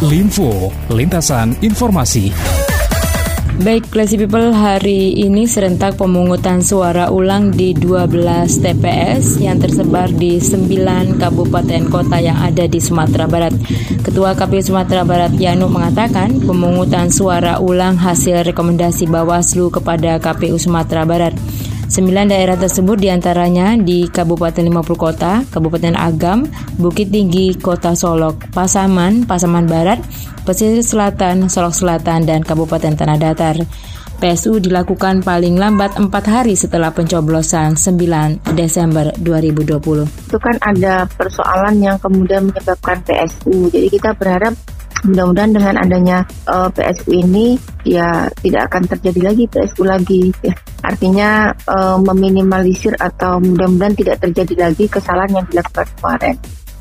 Linfo, lintasan informasi. Baik, Classy People, hari ini serentak pemungutan suara ulang di 12 TPS yang tersebar di 9 kabupaten kota yang ada di Sumatera Barat. Ketua KPU Sumatera Barat Yanu mengatakan pemungutan suara ulang hasil rekomendasi Bawaslu kepada KPU Sumatera Barat. Sembilan daerah tersebut di antaranya di Kabupaten 50 Kota, Kabupaten Agam, Bukit Tinggi, Kota Solok, Pasaman, Pasaman Barat, Pesisir Selatan, Solok Selatan, dan Kabupaten Tanah Datar. PSU dilakukan paling lambat empat hari setelah pencoblosan 9 Desember 2020. Itu kan ada persoalan yang kemudian menyebabkan PSU. Jadi kita berharap mudah-mudahan dengan adanya uh, eh, PSU ini ya tidak akan terjadi lagi PSU lagi ya. Artinya uh, meminimalisir atau mudah-mudahan tidak terjadi lagi kesalahan yang dilakukan kemarin.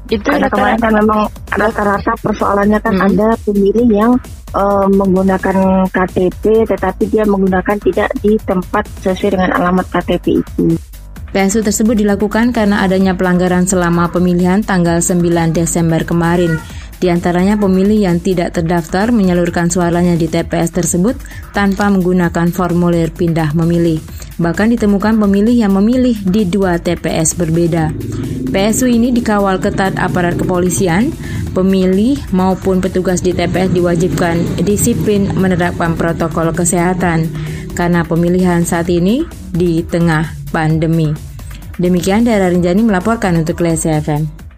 Itu Karena kemarin kan memang rata-rata persoalannya kan hmm. ada pemilih yang uh, menggunakan KTP tetapi dia menggunakan tidak di tempat sesuai dengan alamat KTP itu. PSU tersebut dilakukan karena adanya pelanggaran selama pemilihan tanggal 9 Desember kemarin. Di antaranya pemilih yang tidak terdaftar menyalurkan suaranya di TPS tersebut tanpa menggunakan formulir pindah memilih. Bahkan ditemukan pemilih yang memilih di dua TPS berbeda. PSU ini dikawal ketat aparat kepolisian, pemilih maupun petugas di TPS diwajibkan disiplin menerapkan protokol kesehatan karena pemilihan saat ini di tengah pandemi. Demikian daerah Rinjani melaporkan untuk Klesi FM.